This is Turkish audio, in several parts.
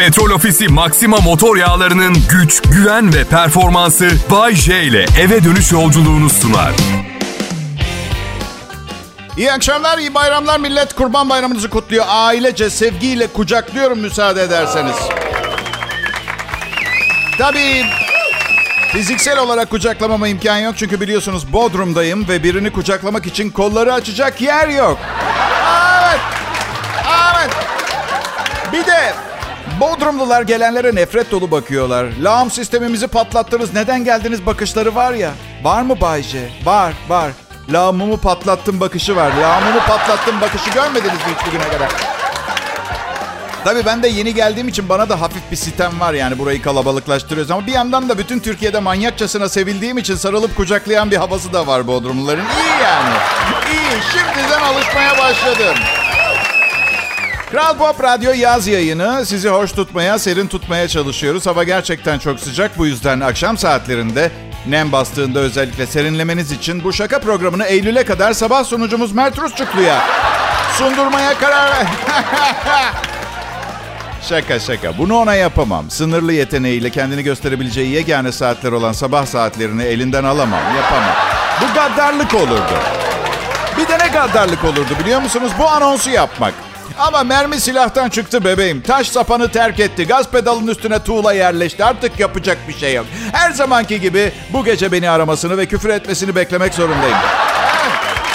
Petrol Ofisi Maxima motor yağlarının güç, güven ve performansı Bay J ile eve dönüş yolculuğunu sunar. İyi akşamlar, iyi bayramlar millet. Kurban bayramınızı kutluyor. Ailece, sevgiyle kucaklıyorum müsaade ederseniz. Tabii fiziksel olarak kucaklamama imkan yok. Çünkü biliyorsunuz Bodrum'dayım ve birini kucaklamak için kolları açacak yer yok. Evet. Evet. Bir de Bodrumlular gelenlere nefret dolu bakıyorlar. Lağım sistemimizi patlattınız. Neden geldiniz bakışları var ya. Var mı Bayce? Var, var. Lağımımı patlattım bakışı var. Lağımımı patlattım bakışı görmediniz mi hiç bugüne kadar? Tabii ben de yeni geldiğim için bana da hafif bir sitem var yani burayı kalabalıklaştırıyoruz. Ama bir yandan da bütün Türkiye'de manyakçasına sevildiğim için sarılıp kucaklayan bir havası da var Bodrumluların. İyi yani. İyi. Şimdiden alışmaya başladım. Kral Pop Radyo yaz yayını. Sizi hoş tutmaya, serin tutmaya çalışıyoruz. Hava gerçekten çok sıcak. Bu yüzden akşam saatlerinde nem bastığında özellikle serinlemeniz için bu şaka programını Eylül'e kadar sabah sunucumuz Mert Rusçuklu'ya sundurmaya karar şaka şaka. Bunu ona yapamam. Sınırlı yeteneğiyle kendini gösterebileceği yegane saatler olan sabah saatlerini elinden alamam. Yapamam. Bu gaddarlık olurdu. Bir de ne gaddarlık olurdu biliyor musunuz? Bu anonsu yapmak. Ama mermi silahtan çıktı bebeğim. Taş sapanı terk etti. Gaz pedalının üstüne tuğla yerleşti. Artık yapacak bir şey yok. Her zamanki gibi bu gece beni aramasını ve küfür etmesini beklemek zorundayım.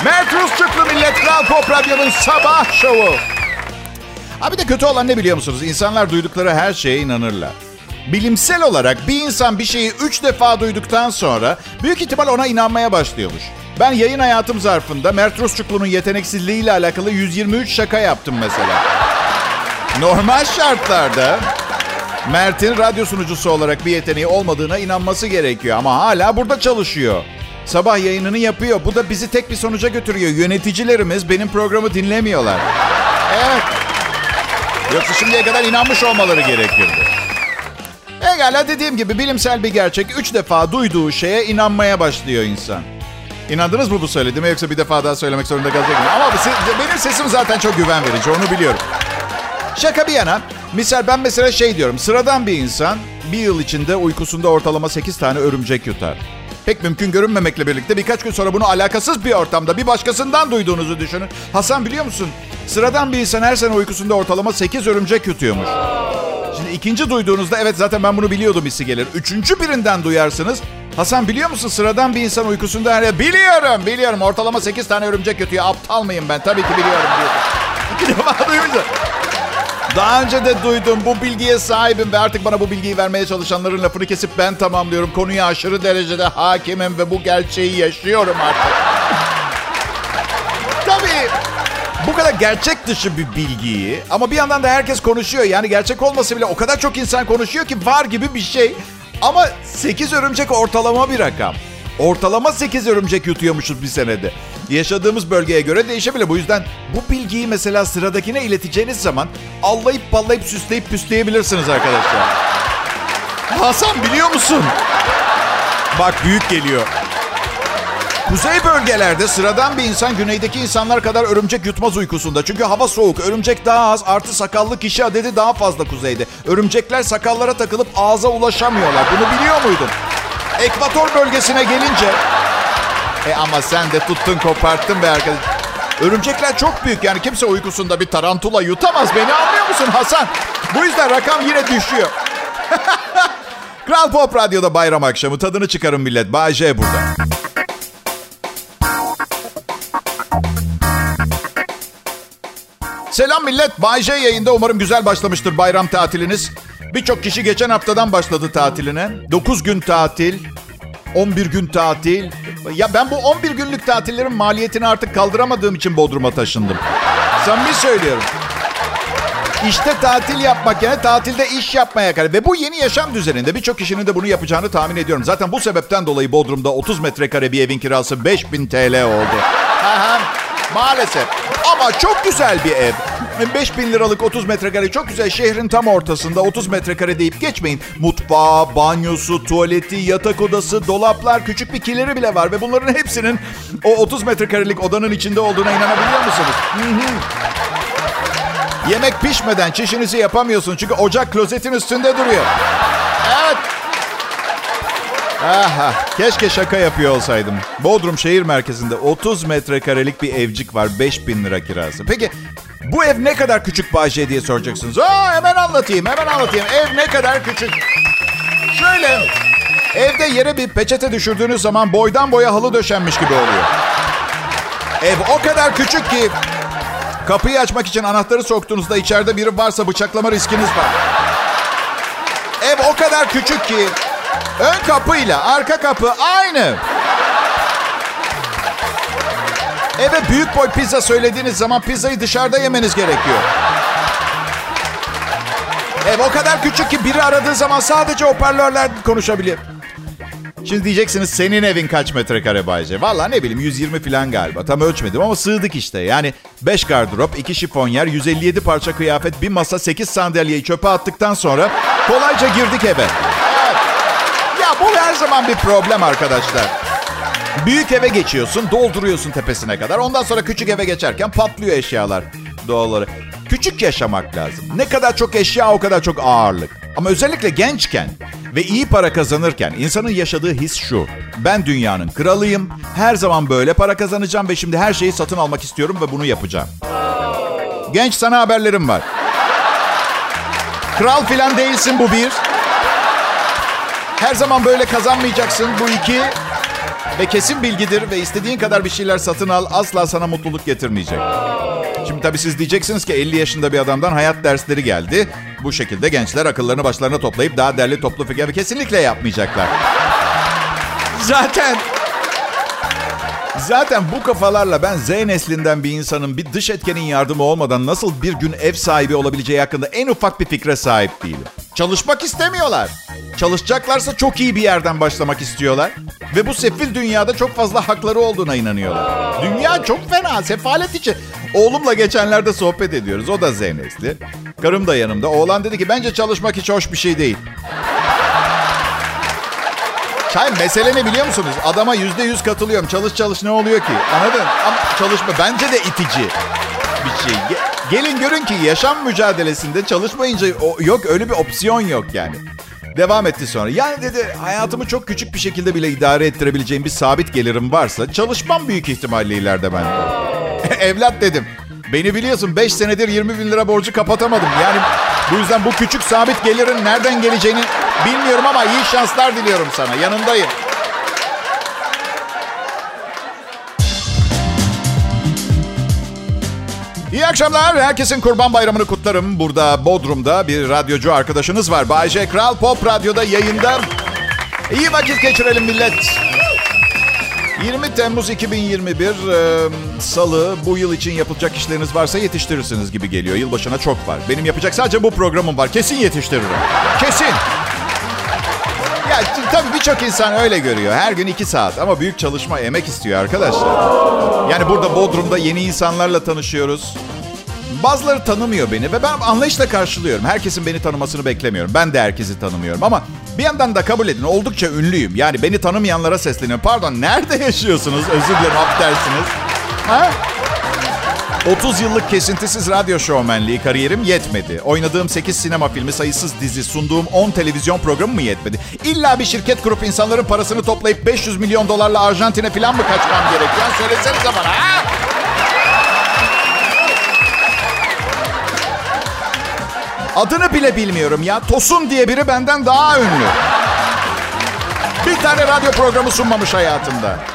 Mert Rusçuklu Millet Kral Pop Radyo'nun sabah şovu. Abi de kötü olan ne biliyor musunuz? İnsanlar duydukları her şeye inanırlar. Bilimsel olarak bir insan bir şeyi üç defa duyduktan sonra büyük ihtimal ona inanmaya başlıyormuş. Ben yayın hayatım zarfında Mert Rusçuklu'nun yeteneksizliğiyle alakalı 123 şaka yaptım mesela. Normal şartlarda Mert'in radyo sunucusu olarak bir yeteneği olmadığına inanması gerekiyor. Ama hala burada çalışıyor. Sabah yayınını yapıyor. Bu da bizi tek bir sonuca götürüyor. Yöneticilerimiz benim programı dinlemiyorlar. Evet. Yoksa şimdiye kadar inanmış olmaları gerekirdi. Egala dediğim gibi bilimsel bir gerçek. Üç defa duyduğu şeye inanmaya başlıyor insan. İnandınız mı bu söylediğime yoksa bir defa daha söylemek zorunda kalacak mı? Ama benim sesim zaten çok güven verici onu biliyorum. Şaka bir yana. Misal ben mesela şey diyorum. Sıradan bir insan bir yıl içinde uykusunda ortalama 8 tane örümcek yutar. Pek mümkün görünmemekle birlikte birkaç gün sonra bunu alakasız bir ortamda bir başkasından duyduğunuzu düşünün. Hasan biliyor musun? Sıradan bir insan her sene uykusunda ortalama 8 örümcek yutuyormuş. Şimdi ikinci duyduğunuzda evet zaten ben bunu biliyordum hissi gelir. Üçüncü birinden duyarsınız. Hasan biliyor musun sıradan bir insan uykusunda her. Biliyorum, biliyorum. Ortalama 8 tane örümcek yutuyor. Aptal mıyım ben? Tabii ki biliyorum diyorsun. İki defa duyunca. Daha önce de duydum. Bu bilgiye sahibim ve artık bana bu bilgiyi vermeye çalışanların lafını kesip ben tamamlıyorum. Konuya aşırı derecede hakimim ve bu gerçeği yaşıyorum artık. Tabii bu kadar gerçek dışı bir bilgiyi ama bir yandan da herkes konuşuyor. Yani gerçek olmasa bile o kadar çok insan konuşuyor ki var gibi bir şey. Ama 8 örümcek ortalama bir rakam. Ortalama 8 örümcek yutuyormuşuz bir senede. Yaşadığımız bölgeye göre değişebilir. Bu yüzden bu bilgiyi mesela sıradakine ileteceğiniz zaman allayıp ballayıp süsleyip püsleyebilirsiniz arkadaşlar. Hasan biliyor musun? Bak büyük geliyor. Kuzey bölgelerde sıradan bir insan güneydeki insanlar kadar örümcek yutmaz uykusunda. Çünkü hava soğuk, örümcek daha az, artı sakallı kişi adedi daha fazla kuzeyde. Örümcekler sakallara takılıp ağza ulaşamıyorlar. Bunu biliyor muydun? Ekvator bölgesine gelince... E ama sen de tuttun koparttın be arkadaş. Örümcekler çok büyük yani kimse uykusunda bir tarantula yutamaz. Beni anlıyor musun Hasan? Bu yüzden rakam yine düşüyor. Kral Pop Radyo'da bayram akşamı tadını çıkarın millet. Bay J burada. Selam millet. Bay J yayında. Umarım güzel başlamıştır bayram tatiliniz. Birçok kişi geçen haftadan başladı tatiline. 9 gün tatil, 11 gün tatil. Ya ben bu 11 günlük tatillerin maliyetini artık kaldıramadığım için Bodrum'a taşındım. Samimi söylüyorum. İşte tatil yapmak yani tatilde iş yapmaya karar. Ve bu yeni yaşam düzeninde birçok kişinin de bunu yapacağını tahmin ediyorum. Zaten bu sebepten dolayı Bodrum'da 30 metrekare bir evin kirası 5000 TL oldu. Maalesef. Ama çok güzel bir ev. 5 bin liralık 30 metrekare çok güzel. Şehrin tam ortasında 30 metrekare deyip geçmeyin. Mutfağı, banyosu, tuvaleti, yatak odası, dolaplar, küçük bir kileri bile var. Ve bunların hepsinin o 30 metrekarelik odanın içinde olduğuna inanabiliyor musunuz? Yemek pişmeden çişinizi yapamıyorsun çünkü ocak klozetin üstünde duruyor. Aha, keşke şaka yapıyor olsaydım. Bodrum şehir merkezinde 30 metrekarelik bir evcik var. 5000 lira kirası. Peki bu ev ne kadar küçük Bahçe diye soracaksınız. Aa, hemen anlatayım, hemen anlatayım. Ev ne kadar küçük? Şöyle, evde yere bir peçete düşürdüğünüz zaman boydan boya halı döşenmiş gibi oluyor. Ev o kadar küçük ki kapıyı açmak için anahtarı soktuğunuzda içeride biri varsa bıçaklama riskiniz var. Ev o kadar küçük ki ön kapıyla arka kapı aynı. Eve büyük boy pizza söylediğiniz zaman pizzayı dışarıda yemeniz gerekiyor. Ev o kadar küçük ki biri aradığı zaman sadece hoparlörler konuşabiliyor. Şimdi diyeceksiniz senin evin kaç metrekare Bayce? Valla ne bileyim 120 falan galiba. Tam ölçmedim ama sığdık işte. Yani 5 gardırop, 2 şifonyer, 157 parça kıyafet, bir masa, 8 sandalyeyi çöpe attıktan sonra kolayca girdik eve. Her zaman bir problem arkadaşlar. Büyük eve geçiyorsun, dolduruyorsun tepesine kadar. Ondan sonra küçük eve geçerken patlıyor eşyalar doğal olarak. Küçük yaşamak lazım. Ne kadar çok eşya o kadar çok ağırlık. Ama özellikle gençken ve iyi para kazanırken insanın yaşadığı his şu. Ben dünyanın kralıyım. Her zaman böyle para kazanacağım ve şimdi her şeyi satın almak istiyorum ve bunu yapacağım. Genç sana haberlerim var. Kral filan değilsin bu bir. Her zaman böyle kazanmayacaksın bu iki. Ve kesin bilgidir ve istediğin kadar bir şeyler satın al asla sana mutluluk getirmeyecek. Şimdi tabii siz diyeceksiniz ki 50 yaşında bir adamdan hayat dersleri geldi. Bu şekilde gençler akıllarını başlarına toplayıp daha derli toplu fikir kesinlikle yapmayacaklar. Zaten Zaten bu kafalarla ben Z neslinden bir insanın bir dış etkenin yardımı olmadan nasıl bir gün ev sahibi olabileceği hakkında en ufak bir fikre sahip değilim. Çalışmak istemiyorlar. Çalışacaklarsa çok iyi bir yerden başlamak istiyorlar. Ve bu sefil dünyada çok fazla hakları olduğuna inanıyorlar. Dünya çok fena, sefalet içi. Oğlumla geçenlerde sohbet ediyoruz. O da Z nesli. Karım da yanımda. Oğlan dedi ki bence çalışmak hiç hoş bir şey değil. Çay mesele ne biliyor musunuz? Adama yüzde yüz katılıyorum. Çalış çalış ne oluyor ki? Anladın? Ama çalışma bence de itici bir şey. Gelin görün ki yaşam mücadelesinde çalışmayınca o, yok öyle bir opsiyon yok yani. Devam etti sonra. Yani dedi hayatımı çok küçük bir şekilde bile idare ettirebileceğim bir sabit gelirim varsa çalışmam büyük ihtimalle ileride ben. Evlat dedim. Beni biliyorsun 5 senedir 20 bin lira borcu kapatamadım. Yani bu yüzden bu küçük sabit gelirin nereden geleceğini bilmiyorum ama iyi şanslar diliyorum sana. Yanındayım. İyi akşamlar. Herkesin kurban bayramını kutlarım. Burada Bodrum'da bir radyocu arkadaşınız var. Bayce Kral Pop Radyo'da yayında. İyi vakit geçirelim millet. 20 Temmuz 2021 e, Salı bu yıl için yapılacak işleriniz varsa yetiştirirsiniz gibi geliyor. Yılbaşına çok var. Benim yapacak sadece bu programım var. Kesin yetiştiririm. Kesin. Ya tabii birçok insan öyle görüyor. Her gün iki saat ama büyük çalışma, emek istiyor arkadaşlar. Yani burada Bodrum'da yeni insanlarla tanışıyoruz. Bazıları tanımıyor beni ve ben anlayışla karşılıyorum. Herkesin beni tanımasını beklemiyorum. Ben de herkesi tanımıyorum ama bir yandan da kabul edin oldukça ünlüyüm. Yani beni tanımayanlara sesleniyorum. Pardon nerede yaşıyorsunuz? Özür dilerim affedersiniz. Ha? 30 yıllık kesintisiz radyo şovmenliği kariyerim yetmedi. Oynadığım 8 sinema filmi, sayısız dizi, sunduğum 10 televizyon programı mı yetmedi? İlla bir şirket kurup insanların parasını toplayıp 500 milyon dolarla Arjantin'e falan mı kaçmam gerekiyor? Söylesenize bana ha? Adını bile bilmiyorum ya. Tosun diye biri benden daha ünlü. Bir tane radyo programı sunmamış hayatımda.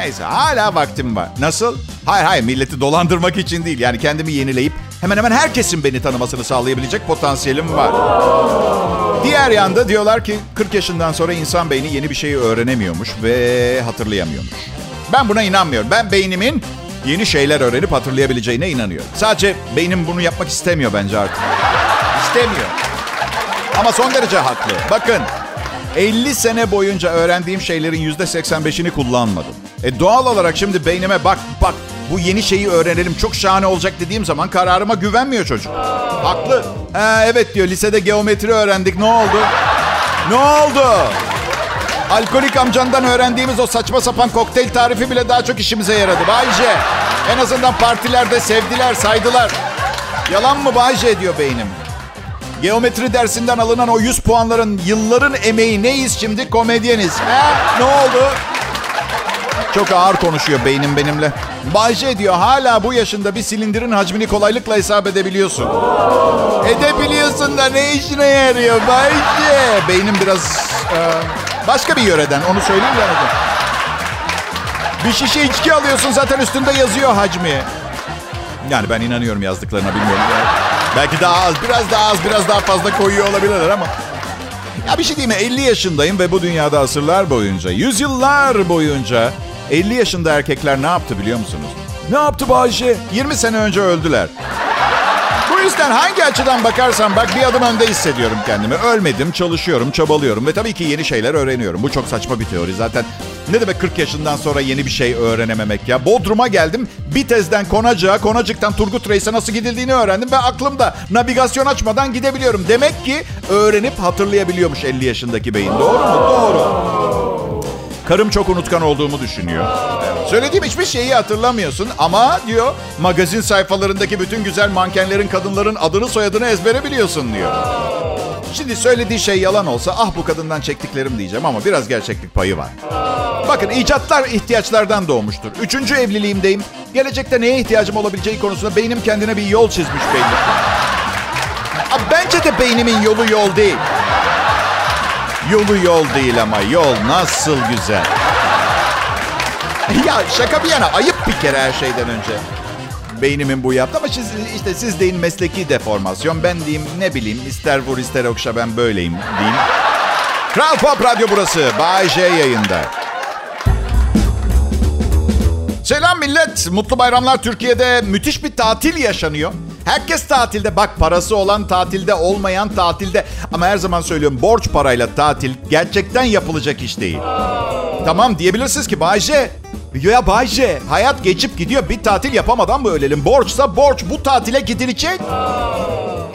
Neyse hala vaktim var. Nasıl? Hayır hayır milleti dolandırmak için değil. Yani kendimi yenileyip hemen hemen herkesin beni tanımasını sağlayabilecek potansiyelim var. Diğer yanda diyorlar ki 40 yaşından sonra insan beyni yeni bir şeyi öğrenemiyormuş ve hatırlayamıyormuş. Ben buna inanmıyorum. Ben beynimin yeni şeyler öğrenip hatırlayabileceğine inanıyorum. Sadece beynim bunu yapmak istemiyor bence artık. İstemiyor. Ama son derece haklı. Bakın 50 sene boyunca öğrendiğim şeylerin %85'ini kullanmadım. E doğal olarak şimdi beynime bak bak bu yeni şeyi öğrenelim çok şahane olacak dediğim zaman kararıma güvenmiyor çocuk. Haklı. Ha, evet diyor lisede geometri öğrendik ne oldu? Ne oldu? Alkolik amcandan öğrendiğimiz o saçma sapan kokteyl tarifi bile daha çok işimize yaradı. Bayce. En azından partilerde sevdiler, saydılar. Yalan mı Bayce diyor beynim. Geometri dersinden alınan o 100 puanların yılların emeği neyiz şimdi? Komedyeniz. He? Ne oldu? Çok ağır konuşuyor beynim benimle. Bayce diyor hala bu yaşında bir silindirin hacmini kolaylıkla hesap edebiliyorsun. Edebiliyorsun da ne işine yarıyor Bayce? Beynim biraz e, başka bir yöreden onu söyleyeyim ya. Bir şişe içki alıyorsun zaten üstünde yazıyor hacmi. Yani ben inanıyorum yazdıklarına bilmiyorum. Yani belki daha az, biraz daha az, biraz daha fazla koyuyor olabilirler ama. Ya bir şey diyeyim mi? 50 yaşındayım ve bu dünyada asırlar boyunca, yüzyıllar boyunca 50 yaşında erkekler ne yaptı biliyor musunuz? Ne yaptı Bayşe? 20 sene önce öldüler. Bu yüzden hangi açıdan bakarsam bak bir adım önde hissediyorum kendimi. Ölmedim, çalışıyorum, çabalıyorum ve tabii ki yeni şeyler öğreniyorum. Bu çok saçma bir teori zaten. Ne demek 40 yaşından sonra yeni bir şey öğrenememek ya? Bodrum'a geldim. Bitez'den Konacık'a, Konacık'tan Turgut Reis'e nasıl gidildiğini öğrendim ve aklımda navigasyon açmadan gidebiliyorum. Demek ki öğrenip hatırlayabiliyormuş 50 yaşındaki beyin. Doğru mu? Doğru. Karım çok unutkan olduğumu düşünüyor. Söylediğim hiçbir şeyi hatırlamıyorsun ama diyor magazin sayfalarındaki bütün güzel mankenlerin kadınların adını soyadını ezbere biliyorsun diyor. Şimdi söylediği şey yalan olsa ah bu kadından çektiklerim diyeceğim ama biraz gerçeklik payı var. Bakın icatlar ihtiyaçlardan doğmuştur. Üçüncü evliliğimdeyim. Gelecekte neye ihtiyacım olabileceği konusunda beynim kendine bir yol çizmiş belli. Bence de beynimin yolu yol değil. Yolu yol değil ama yol nasıl güzel. ya şaka bir yana ayıp bir kere her şeyden önce. Beynimin bu yaptı ama siz, işte siz deyin mesleki deformasyon. Ben diyeyim ne bileyim ister vur ister okşa ben böyleyim diyeyim. Kral Pop Radyo burası. Bay J yayında. Selam millet. Mutlu bayramlar Türkiye'de. Müthiş bir tatil yaşanıyor. Herkes tatilde. Bak parası olan tatilde, olmayan tatilde. Ama her zaman söylüyorum borç parayla tatil gerçekten yapılacak iş değil. Tamam diyebilirsiniz ki Bayce. Ya Bayce hayat geçip gidiyor. Bir tatil yapamadan mı ölelim? Borçsa borç. Bu tatile gidilecek.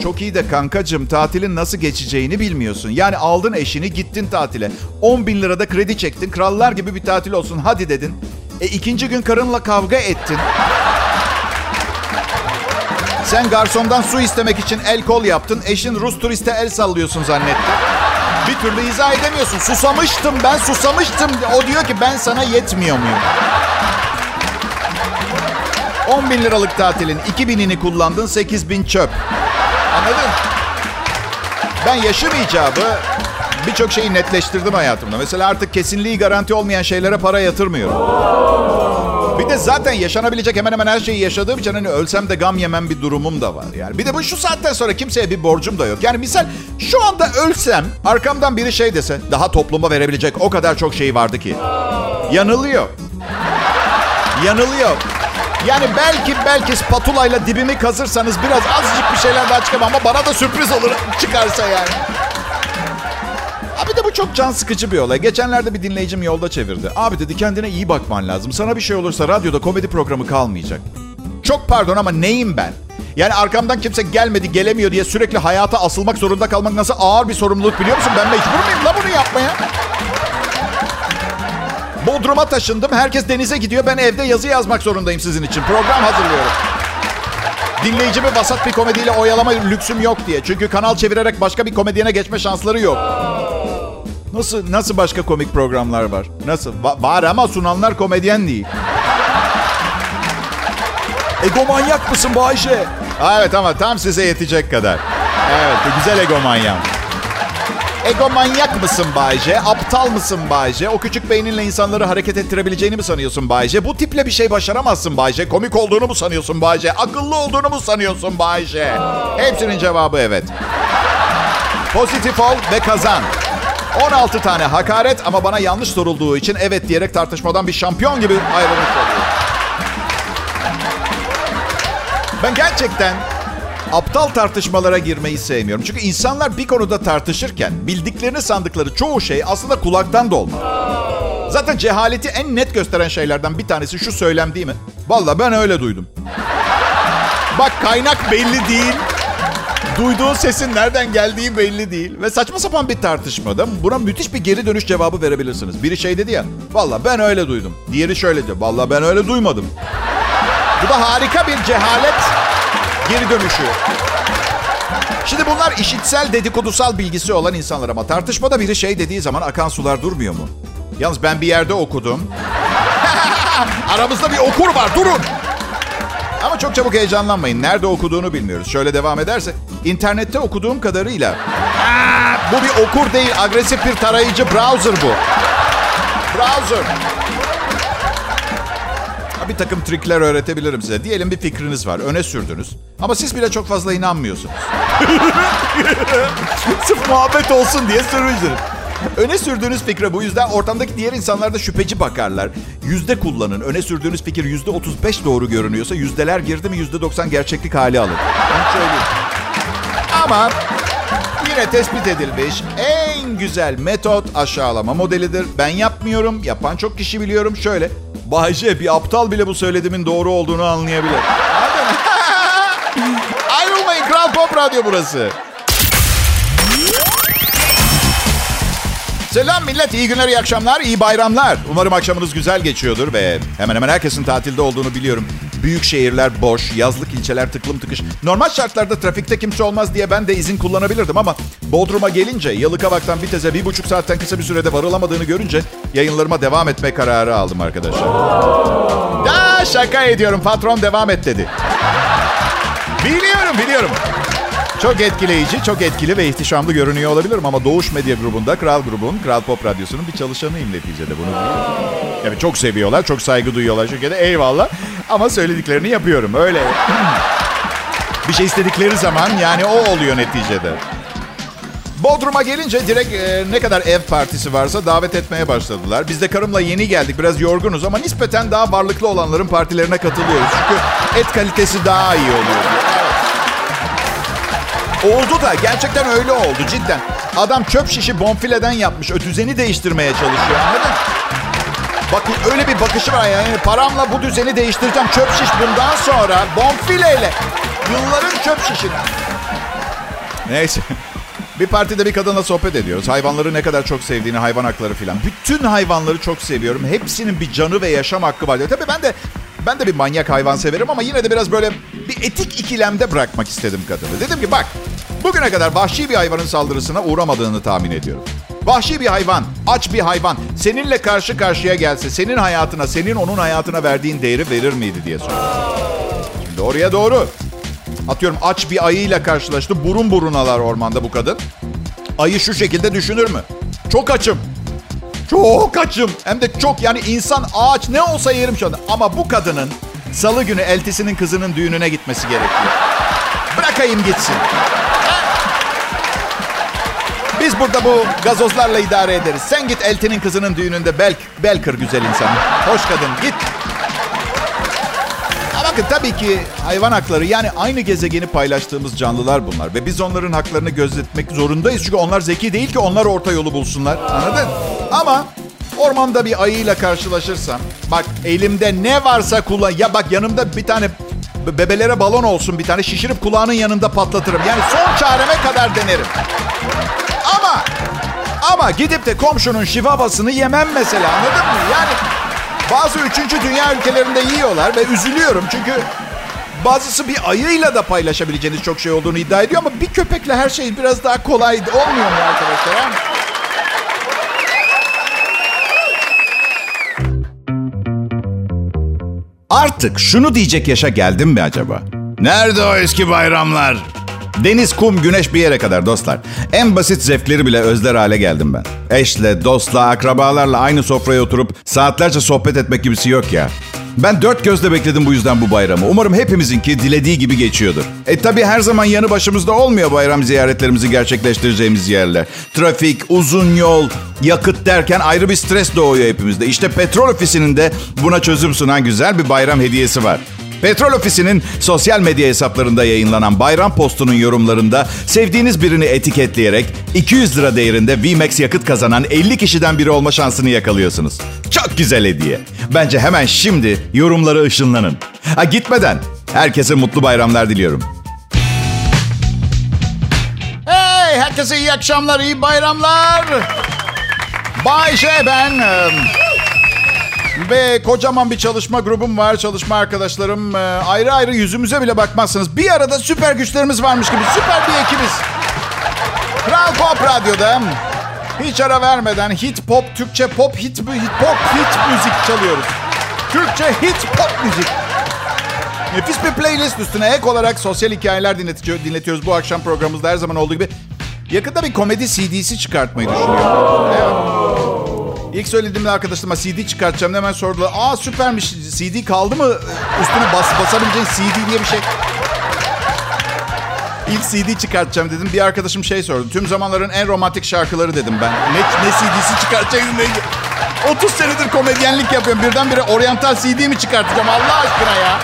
Çok iyi de kankacığım tatilin nasıl geçeceğini bilmiyorsun. Yani aldın eşini gittin tatile. 10 bin lirada kredi çektin. Krallar gibi bir tatil olsun hadi dedin. E ikinci gün karınla kavga ettin. Sen garsondan su istemek için el kol yaptın. Eşin Rus turiste el sallıyorsun zannetti. Bir türlü izah edemiyorsun. Susamıştım ben susamıştım. O diyor ki ben sana yetmiyor muyum? 10 bin liralık tatilin 2 binini kullandın 8 bin çöp. Anladın? Ben yaşım icabı birçok şeyi netleştirdim hayatımda. Mesela artık kesinliği garanti olmayan şeylere para yatırmıyorum. Bir de zaten yaşanabilecek hemen hemen her şeyi yaşadığım için hani ölsem de gam yemem bir durumum da var. Yani bir de bu şu saatten sonra kimseye bir borcum da yok. Yani misal şu anda ölsem arkamdan biri şey dese daha topluma verebilecek o kadar çok şey vardı ki. Yanılıyor. Yanılıyor. Yani belki belki spatulayla dibimi kazırsanız biraz azıcık bir şeyler daha çıkar ama bana da sürpriz olur çıkarsa yani. Bu çok can sıkıcı bir olay. Geçenlerde bir dinleyicim yolda çevirdi. Abi dedi kendine iyi bakman lazım. Sana bir şey olursa radyoda komedi programı kalmayacak. Çok pardon ama neyim ben? Yani arkamdan kimse gelmedi, gelemiyor diye sürekli hayata asılmak zorunda kalmak nasıl ağır bir sorumluluk biliyor musun? Ben mecbur muyum la bunu yapmaya? Bodrum'a taşındım. Herkes denize gidiyor. Ben evde yazı yazmak zorundayım sizin için. Program hazırlıyorum. Dinleyicimi vasat bir komediyle oyalama lüksüm yok diye. Çünkü kanal çevirerek başka bir komedyene geçme şansları yok. Nasıl nasıl başka komik programlar var? Nasıl? Va- var ama sunanlar komedyen değil. Egomanyak mısın Bayşe? Evet ama tam size yetecek kadar. Evet güzel egomanyak. Egomanyak mısın Bayce? Aptal mısın Bayce? O küçük beyninle insanları hareket ettirebileceğini mi sanıyorsun Bayce? Bu tiple bir şey başaramazsın Bayce. Komik olduğunu mu sanıyorsun Bayce? Akıllı olduğunu mu sanıyorsun Bayce? Hepsinin cevabı evet. Pozitif ol ve kazan. 16 tane hakaret ama bana yanlış sorulduğu için evet diyerek tartışmadan bir şampiyon gibi ayrılmış oluyor. Ben gerçekten aptal tartışmalara girmeyi sevmiyorum. Çünkü insanlar bir konuda tartışırken bildiklerini sandıkları çoğu şey aslında kulaktan dolma. Zaten cehaleti en net gösteren şeylerden bir tanesi şu söylem değil mi? Vallahi ben öyle duydum. Bak kaynak belli değil. Duyduğun sesin nereden geldiği belli değil. Ve saçma sapan bir tartışmada buna müthiş bir geri dönüş cevabı verebilirsiniz. Biri şey dedi ya, valla ben öyle duydum. Diğeri şöyle dedi, valla ben öyle duymadım. Bu da harika bir cehalet Geri dönüşü. Şimdi bunlar işitsel dedikodusal bilgisi olan insanlar ama tartışmada biri şey dediği zaman akan sular durmuyor mu? Yalnız ben bir yerde okudum. Aramızda bir okur var durun. Ama çok çabuk heyecanlanmayın. Nerede okuduğunu bilmiyoruz. Şöyle devam ederse. İnternette okuduğum kadarıyla. Aa, bu bir okur değil. Agresif bir tarayıcı browser bu. Browser. Bir takım trikler öğretebilirim size. Diyelim bir fikriniz var. Öne sürdünüz. Ama siz bile çok fazla inanmıyorsunuz. Sırf muhabbet olsun diye sürücünüz. Öne sürdüğünüz fikre bu yüzden ortamdaki diğer insanlar da şüpheci bakarlar. Yüzde kullanın. Öne sürdüğünüz fikir yüzde 35 doğru görünüyorsa yüzdeler girdi mi yüzde 90 gerçeklik hali alır. Onu söyleyeyim. Ama yine tespit edilmiş en güzel metot aşağılama modelidir. Ben yapmıyorum. Yapan çok kişi biliyorum. Şöyle. Bayce bir aptal bile bu söylediğimin doğru olduğunu anlayabilir. Ayrılmayın Kral Pop Radyo burası. Selam millet, iyi günler, iyi akşamlar, iyi bayramlar. Umarım akşamınız güzel geçiyordur ve hemen hemen herkesin tatilde olduğunu biliyorum. Büyük şehirler boş, yazlık ilçeler tıklım tıkış. Normal şartlarda trafikte kimse olmaz diye ben de izin kullanabilirdim ama Bodrum'a gelince Yalıkavak'tan Bitez'e bir buçuk saatten kısa bir sürede varılamadığını görünce yayınlarıma devam etme kararı aldım arkadaşlar. Ya şaka ediyorum patron devam et dedi. Biliyorum biliyorum. Çok etkileyici, çok etkili ve ihtişamlı görünüyor olabilirim ama Doğuş Medya Grubu'nda Kral Grubun, Kral Pop Radyosu'nun bir çalışanıyım neticede bunu biliyorum. Evet çok seviyorlar, çok saygı duyuyorlar şirkete eyvallah. Ama söylediklerini yapıyorum öyle. bir şey istedikleri zaman yani o oluyor neticede. Bodrum'a gelince direkt e, ne kadar ev partisi varsa davet etmeye başladılar. Biz de karımla yeni geldik. Biraz yorgunuz ama nispeten daha varlıklı olanların partilerine katılıyoruz. Çünkü et kalitesi daha iyi oluyor. Oldu da gerçekten öyle oldu cidden. Adam çöp şişi bonfileden yapmış. O düzeni değiştirmeye çalışıyor anladın Bakın öyle bir bakışı var yani paramla bu düzeni değiştireceğim. Çöp şiş bundan sonra bonfileyle. Yılların çöp şişine. Neyse. Bir partide bir kadınla sohbet ediyoruz. Hayvanları ne kadar çok sevdiğini, hayvan hakları filan. Bütün hayvanları çok seviyorum. Hepsinin bir canı ve yaşam hakkı var. Tabii ben de ben de bir manyak hayvan severim ama yine de biraz böyle bir etik ikilemde bırakmak istedim kadını. Dedim ki bak bugüne kadar vahşi bir hayvanın saldırısına uğramadığını tahmin ediyorum. Vahşi bir hayvan, aç bir hayvan seninle karşı karşıya gelse senin hayatına, senin onun hayatına verdiğin değeri verir miydi diye soruyorum. Şimdi oraya doğru. Atıyorum aç bir ayıyla karşılaştı. Burun burunalar ormanda bu kadın. Ayı şu şekilde düşünür mü? Çok açım. Çok açım. Hem de çok yani insan ağaç ne olsa yerim şu anda. Ama bu kadının salı günü eltisinin kızının düğününe gitmesi gerekiyor. Bırakayım gitsin. Biz burada bu gazozlarla idare ederiz. Sen git eltinin kızının düğününde bel, bel kır güzel insan. Hoş kadın git. bakın tabii ki hayvan hakları yani aynı gezegeni paylaştığımız canlılar bunlar. Ve biz onların haklarını gözetmek zorundayız. Çünkü onlar zeki değil ki onlar orta yolu bulsunlar. Anladın? Ama ormanda bir ayıyla karşılaşırsam bak elimde ne varsa kullan. Ya bak yanımda bir tane bebelere balon olsun bir tane şişirip kulağının yanında patlatırım. Yani son çareme kadar denerim. Ama ama gidip de komşunun şivabasını yemem mesela anladın mı? Yani bazı üçüncü dünya ülkelerinde yiyorlar ve üzülüyorum çünkü bazısı bir ayıyla da paylaşabileceğiniz çok şey olduğunu iddia ediyor ama bir köpekle her şey biraz daha kolay olmuyor mu arkadaşlar? Artık şunu diyecek yaşa geldim mi acaba? Nerede o eski bayramlar? Deniz, kum, güneş bir yere kadar dostlar. En basit zevkleri bile özler hale geldim ben. Eşle, dostla, akrabalarla aynı sofraya oturup saatlerce sohbet etmek gibisi yok ya. Ben dört gözle bekledim bu yüzden bu bayramı. Umarım hepimizinki dilediği gibi geçiyordur. E tabi her zaman yanı başımızda olmuyor bayram ziyaretlerimizi gerçekleştireceğimiz yerler. Trafik, uzun yol, yakıt derken ayrı bir stres doğuyor hepimizde. İşte petrol ofisinin de buna çözüm sunan güzel bir bayram hediyesi var. Petrol Ofisi'nin sosyal medya hesaplarında yayınlanan bayram postunun yorumlarında sevdiğiniz birini etiketleyerek 200 lira değerinde VMAX yakıt kazanan 50 kişiden biri olma şansını yakalıyorsunuz. Çok güzel hediye. Bence hemen şimdi yorumları ışınlanın. Ha gitmeden herkese mutlu bayramlar diliyorum. Hey herkese iyi akşamlar, iyi bayramlar. Bay J ben. Ve kocaman bir çalışma grubum var. Çalışma arkadaşlarım. Ee, ayrı ayrı yüzümüze bile bakmazsınız. Bir arada süper güçlerimiz varmış gibi. Süper bir ekibiz. Kral Pop Radyo'da hiç ara vermeden hit pop, Türkçe pop, hit, hit pop, hit müzik çalıyoruz. Türkçe hit pop müzik. Nefis bir playlist üstüne ek olarak sosyal hikayeler dinletiyoruz bu akşam programımızda her zaman olduğu gibi. Yakında bir komedi CD'si çıkartmayı düşünüyorum. Evet. İlk söylediğimde arkadaşlarıma CD çıkartacağım hemen sordular. Aa süpermiş CD kaldı mı? Üstüne bas, basabileceğin CD diye bir şey. İlk CD çıkartacağım dedim. Bir arkadaşım şey sordu. Tüm zamanların en romantik şarkıları dedim ben. Ne, ne CD'si çıkartacaksın? Ne... 30 senedir komedyenlik yapıyorum. Birdenbire oryantal CD mi çıkartacağım Allah aşkına ya?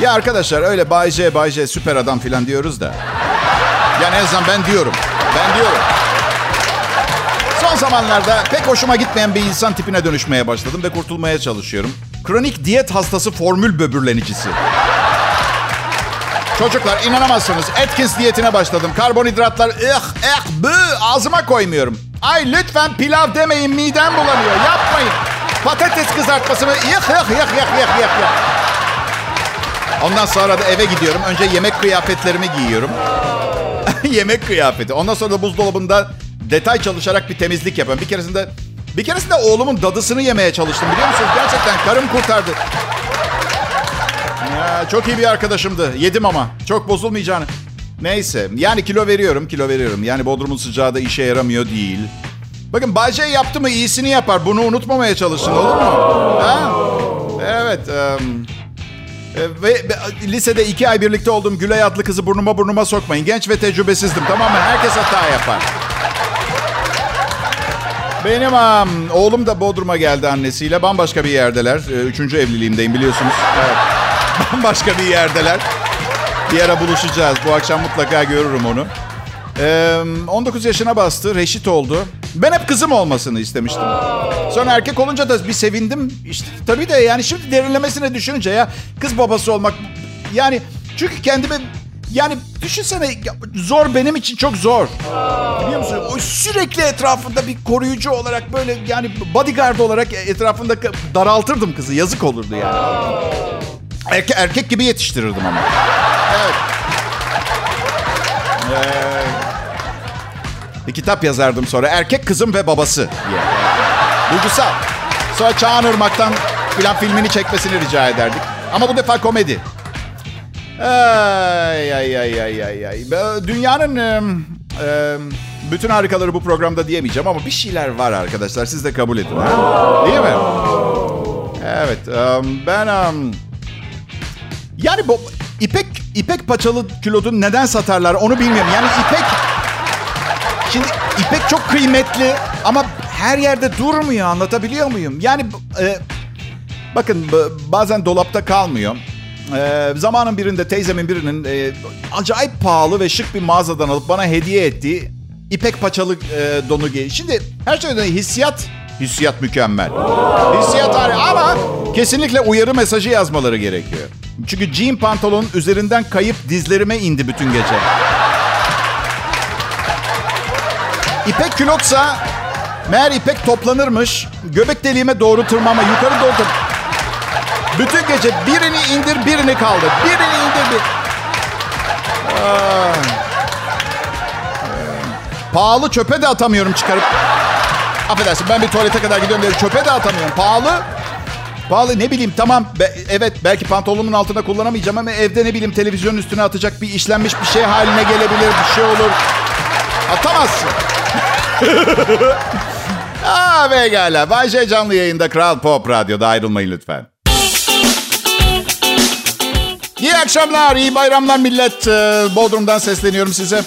Ya arkadaşlar öyle Bay J, Bay J süper adam filan diyoruz da. Yani en azından ben diyorum. Ben diyorum. Zamanlarda pek hoşuma gitmeyen bir insan tipine dönüşmeye başladım ve kurtulmaya çalışıyorum. Kronik diyet hastası formül böbürlenicisi. Çocuklar inanamazsınız. Atkins diyetine başladım. Karbonhidratlar ıh eh bı ağzıma koymuyorum. Ay lütfen pilav demeyin midem bulanıyor. Yapmayın. Patates kızartması mı? Yık yık yık yık yık yık yık. Ondan sonra da eve gidiyorum. Önce yemek kıyafetlerimi giyiyorum. yemek kıyafeti. Ondan sonra da buzdolabında detay çalışarak bir temizlik yapıyorum. Bir keresinde bir keresinde oğlumun dadısını yemeye çalıştım biliyor musunuz? Gerçekten karım kurtardı. Ya, çok iyi bir arkadaşımdı. Yedim ama. Çok bozulmayacağını. Neyse. Yani kilo veriyorum, kilo veriyorum. Yani Bodrum'un sıcağı da işe yaramıyor değil. Bakın Bayce yaptı mı iyisini yapar. Bunu unutmamaya çalışın olur mu? Ha? Evet. Um, ve, ve lisede iki ay birlikte olduğum Gülay adlı kızı burnuma burnuma sokmayın. Genç ve tecrübesizdim tamam mı? Herkes hata yapar. Benim um, oğlum da Bodrum'a geldi annesiyle. Bambaşka bir yerdeler. Üçüncü evliliğimdeyim biliyorsunuz. Evet. Bambaşka bir yerdeler. Bir ara buluşacağız. Bu akşam mutlaka görürüm onu. Ee, 19 yaşına bastı. Reşit oldu. Ben hep kızım olmasını istemiştim. Sonra erkek olunca da bir sevindim. İşte tabii de yani şimdi derinlemesine düşününce ya kız babası olmak yani çünkü kendimi yani düşünsene zor benim için çok zor. Biliyor musun? Sürekli etrafında bir koruyucu olarak böyle yani bodyguard olarak etrafında daraltırdım kızı. Yazık olurdu yani. Erke, erkek gibi yetiştirirdim ama. Evet. Ee, bir kitap yazardım sonra. Erkek kızım ve babası diye. Duygusal. Sonra Çağan Irmak'tan filan filmini çekmesini rica ederdik. Ama bu defa komedi. Ay ay ay ay ay ay. Dünyanın e, bütün harikaları bu programda diyemeyeceğim ama bir şeyler var arkadaşlar. Siz de kabul edin. Ha? Değil mi? Evet. Ben yani bu ipek ipek paçalı külotun neden satarlar onu bilmiyorum. Yani ipek Şimdi ipek çok kıymetli ama her yerde durmuyor anlatabiliyor muyum? Yani e, bakın bazen dolapta kalmıyor. E, zamanın birinde teyzemin birinin e, acayip pahalı ve şık bir mağazadan alıp bana hediye ettiği ipek paçalı e, donu giy. Şimdi her şeyden hissiyat hissiyat mükemmel. Hissiyat harika ama kesinlikle uyarı mesajı yazmaları gerekiyor. Çünkü jean pantolonun üzerinden kayıp dizlerime indi bütün gece. İpek külotsa meğer ipek toplanırmış. Göbek deliğime doğru tırmama, yukarı doğru tırmama. Bütün gece birini indir, birini kaldır. Birini indir, bir... Pahalı çöpe de atamıyorum çıkarıp. Affedersin ben bir tuvalete kadar gidiyorum diye çöpe de atamıyorum. Pahalı. Pahalı ne bileyim tamam be, evet belki pantolonumun altında kullanamayacağım ama evde ne bileyim televizyonun üstüne atacak bir işlenmiş bir şey haline gelebilir bir şey olur. Atamazsın. Aa pekala. Bay J canlı yayında Kral Pop Radyo'da ayrılmayın lütfen. İyi akşamlar, iyi bayramlar millet. Ee, Bodrum'dan sesleniyorum size.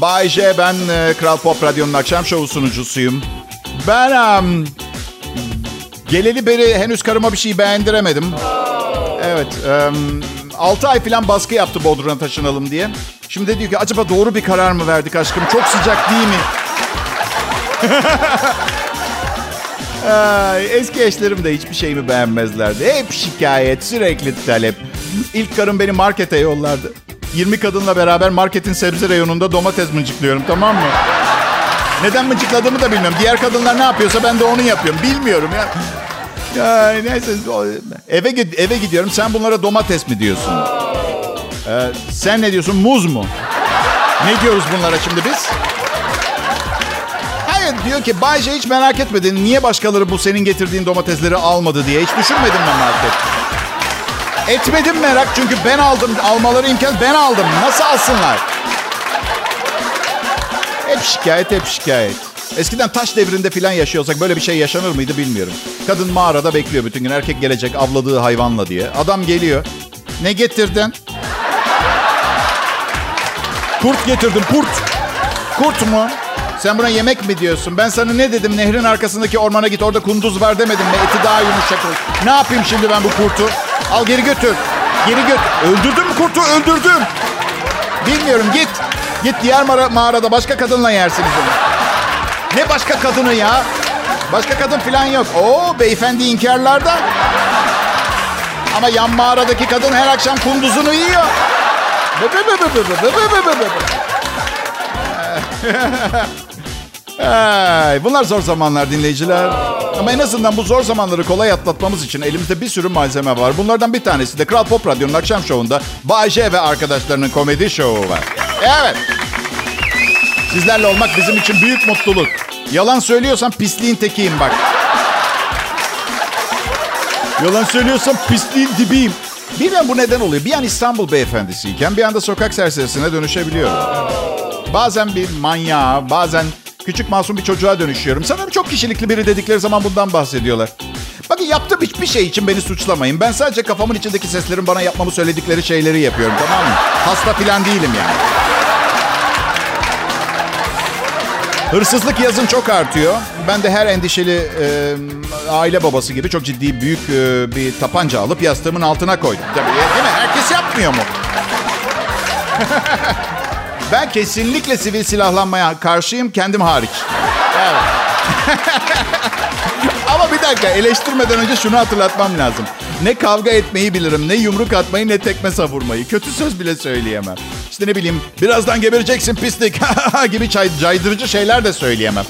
Bay J, ben e, Kral Pop Radyo'nun akşam şovu sunucusuyum. Ben um, geleli beri henüz karıma bir şey beğendiremedim. Evet, um, 6 ay falan baskı yaptı Bodrum'a taşınalım diye. Şimdi diyor ki acaba doğru bir karar mı verdik aşkım? Çok sıcak değil mi? Eski eşlerim de hiçbir şeyimi beğenmezlerdi. Hep şikayet, sürekli talep. İlk karım beni markete yollardı. 20 kadınla beraber marketin sebze reyonunda domates mıncıklıyorum tamam mı? Neden mıcıkladığımı da bilmiyorum. Diğer kadınlar ne yapıyorsa ben de onu yapıyorum. Bilmiyorum ya. Ya neyse eve eve gidiyorum. Sen bunlara domates mi diyorsun? Ee, sen ne diyorsun? Muz mu? Ne diyoruz bunlara şimdi biz? Hayır diyor ki Bayce hiç merak etmedin. Niye başkaları bu senin getirdiğin domatesleri almadı diye. Hiç düşünmedim ben market. Etmedim merak çünkü ben aldım. Almaları imkan ben aldım. Nasıl alsınlar? Hep şikayet, hep şikayet. Eskiden taş devrinde falan yaşıyorsak böyle bir şey yaşanır mıydı bilmiyorum. Kadın mağarada bekliyor bütün gün. Erkek gelecek avladığı hayvanla diye. Adam geliyor. Ne getirdin? Kurt getirdim, kurt. Kurt mu? Sen buna yemek mi diyorsun? Ben sana ne dedim? Nehrin arkasındaki ormana git. Orada kunduz var demedim mi? Eti daha yumuşak olur. Ne yapayım şimdi ben bu kurtu? Al geri götür. Geri götür. Öldürdüm kurtu, öldürdüm. Bilmiyorum git. Git diğer mağarada başka kadınla yersiniz onu. Ne başka kadını ya? Başka kadın falan yok. Oo beyefendi inkarlarda. Ama yan mağaradaki kadın her akşam kunduzunu yiyor. Bunlar zor zamanlar dinleyiciler. Ama en azından bu zor zamanları kolay atlatmamız için elimizde bir sürü malzeme var. Bunlardan bir tanesi de Kral Pop Radyo'nun akşam şovunda Bayce ve arkadaşlarının komedi şovu var. Evet. Sizlerle olmak bizim için büyük mutluluk. Yalan söylüyorsan pisliğin tekiyim bak. Yalan söylüyorsan pisliğin dibiyim. Bilmiyorum bu neden oluyor. Bir an İstanbul beyefendisiyken bir anda sokak serserisine dönüşebiliyorum. Bazen bir manyağa, bazen küçük masum bir çocuğa dönüşüyorum. Sanırım çok kişilikli biri dedikleri zaman bundan bahsediyorlar. Bakın yaptığım hiçbir şey için beni suçlamayın. Ben sadece kafamın içindeki seslerin bana yapmamı söyledikleri şeyleri yapıyorum tamam mı? Hasta falan değilim yani. Hırsızlık yazın çok artıyor. Ben de her endişeli e, aile babası gibi çok ciddi büyük e, bir tapanca alıp yastığımın altına koydum. Tabii değil mi? Herkes yapmıyor mu? ben kesinlikle sivil silahlanmaya karşıyım kendim hariç. Ama bir dakika eleştirmeden önce şunu hatırlatmam lazım. Ne kavga etmeyi bilirim, ne yumruk atmayı, ne tekme savurmayı. Kötü söz bile söyleyemem. İşte ne bileyim, birazdan gebereceksin pislik gibi caydırıcı şeyler de söyleyemem.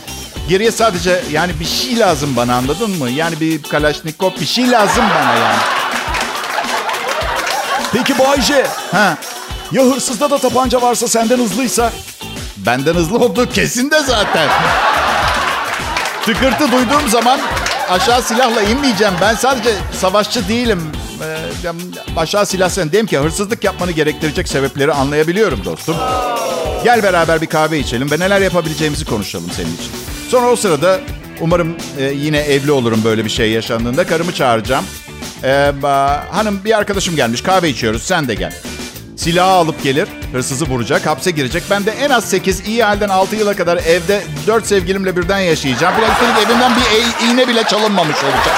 Geriye sadece yani bir şey lazım bana anladın mı? Yani bir kalaşnikov bir şey lazım bana yani. Peki Bayce. Ha. Ya hırsızda da tapanca varsa senden hızlıysa? Benden hızlı olduğu kesin de zaten. Tıkırtı duyduğum zaman aşağı silahla inmeyeceğim. Ben sadece savaşçı değilim. Ee, aşağı silah sen. Dedim ki hırsızlık yapmanı gerektirecek sebepleri anlayabiliyorum dostum. Gel beraber bir kahve içelim ve neler yapabileceğimizi konuşalım senin için. Sonra o sırada umarım e, yine evli olurum böyle bir şey yaşandığında. Karımı çağıracağım. Ee, hanım bir arkadaşım gelmiş kahve içiyoruz sen de gel. Silahı alıp gelir, hırsızı vuracak, hapse girecek. Ben de en az 8, iyi halden 6 yıla kadar evde 4 sevgilimle birden yaşayacağım. Biraz üstelik evimden bir iğne bile çalınmamış olacak.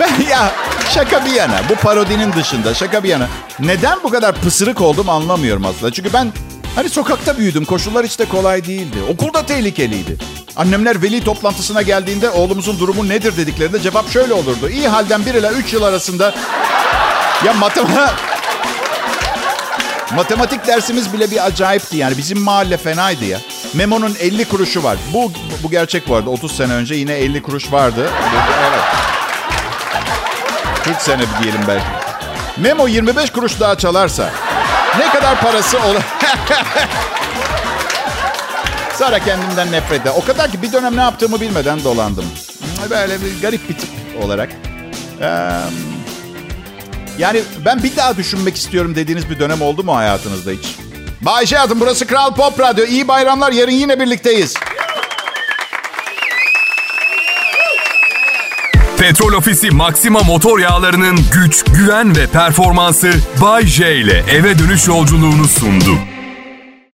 Ben ya şaka bir yana, bu parodinin dışında şaka bir yana. Neden bu kadar pısırık oldum anlamıyorum aslında. Çünkü ben hani sokakta büyüdüm, koşullar hiç de kolay değildi. Okulda tehlikeliydi. Annemler veli toplantısına geldiğinde oğlumuzun durumu nedir dediklerinde cevap şöyle olurdu. İyi halden 1 ile 3 yıl arasında ya matematik... Matematik dersimiz bile bir acayipti yani. Bizim mahalle fenaydı ya. Memo'nun 50 kuruşu var. Bu bu gerçek arada. 30 sene önce yine 50 kuruş vardı. Evet. 40 sene diyelim belki. Memo 25 kuruş daha çalarsa ne kadar parası olur? Sonra kendimden nefret. O kadar ki bir dönem ne yaptığımı bilmeden dolandım. Böyle bir garip bir tip olarak. Ee, yani ben bir daha düşünmek istiyorum dediğiniz bir dönem oldu mu hayatınızda hiç? Bayşe hayatım burası Kral Pop Radyo. İyi bayramlar. Yarın yine birlikteyiz. Petrol Ofisi Maxima motor yağlarının güç, güven ve performansı Bay J ile eve dönüş yolculuğunu sundu.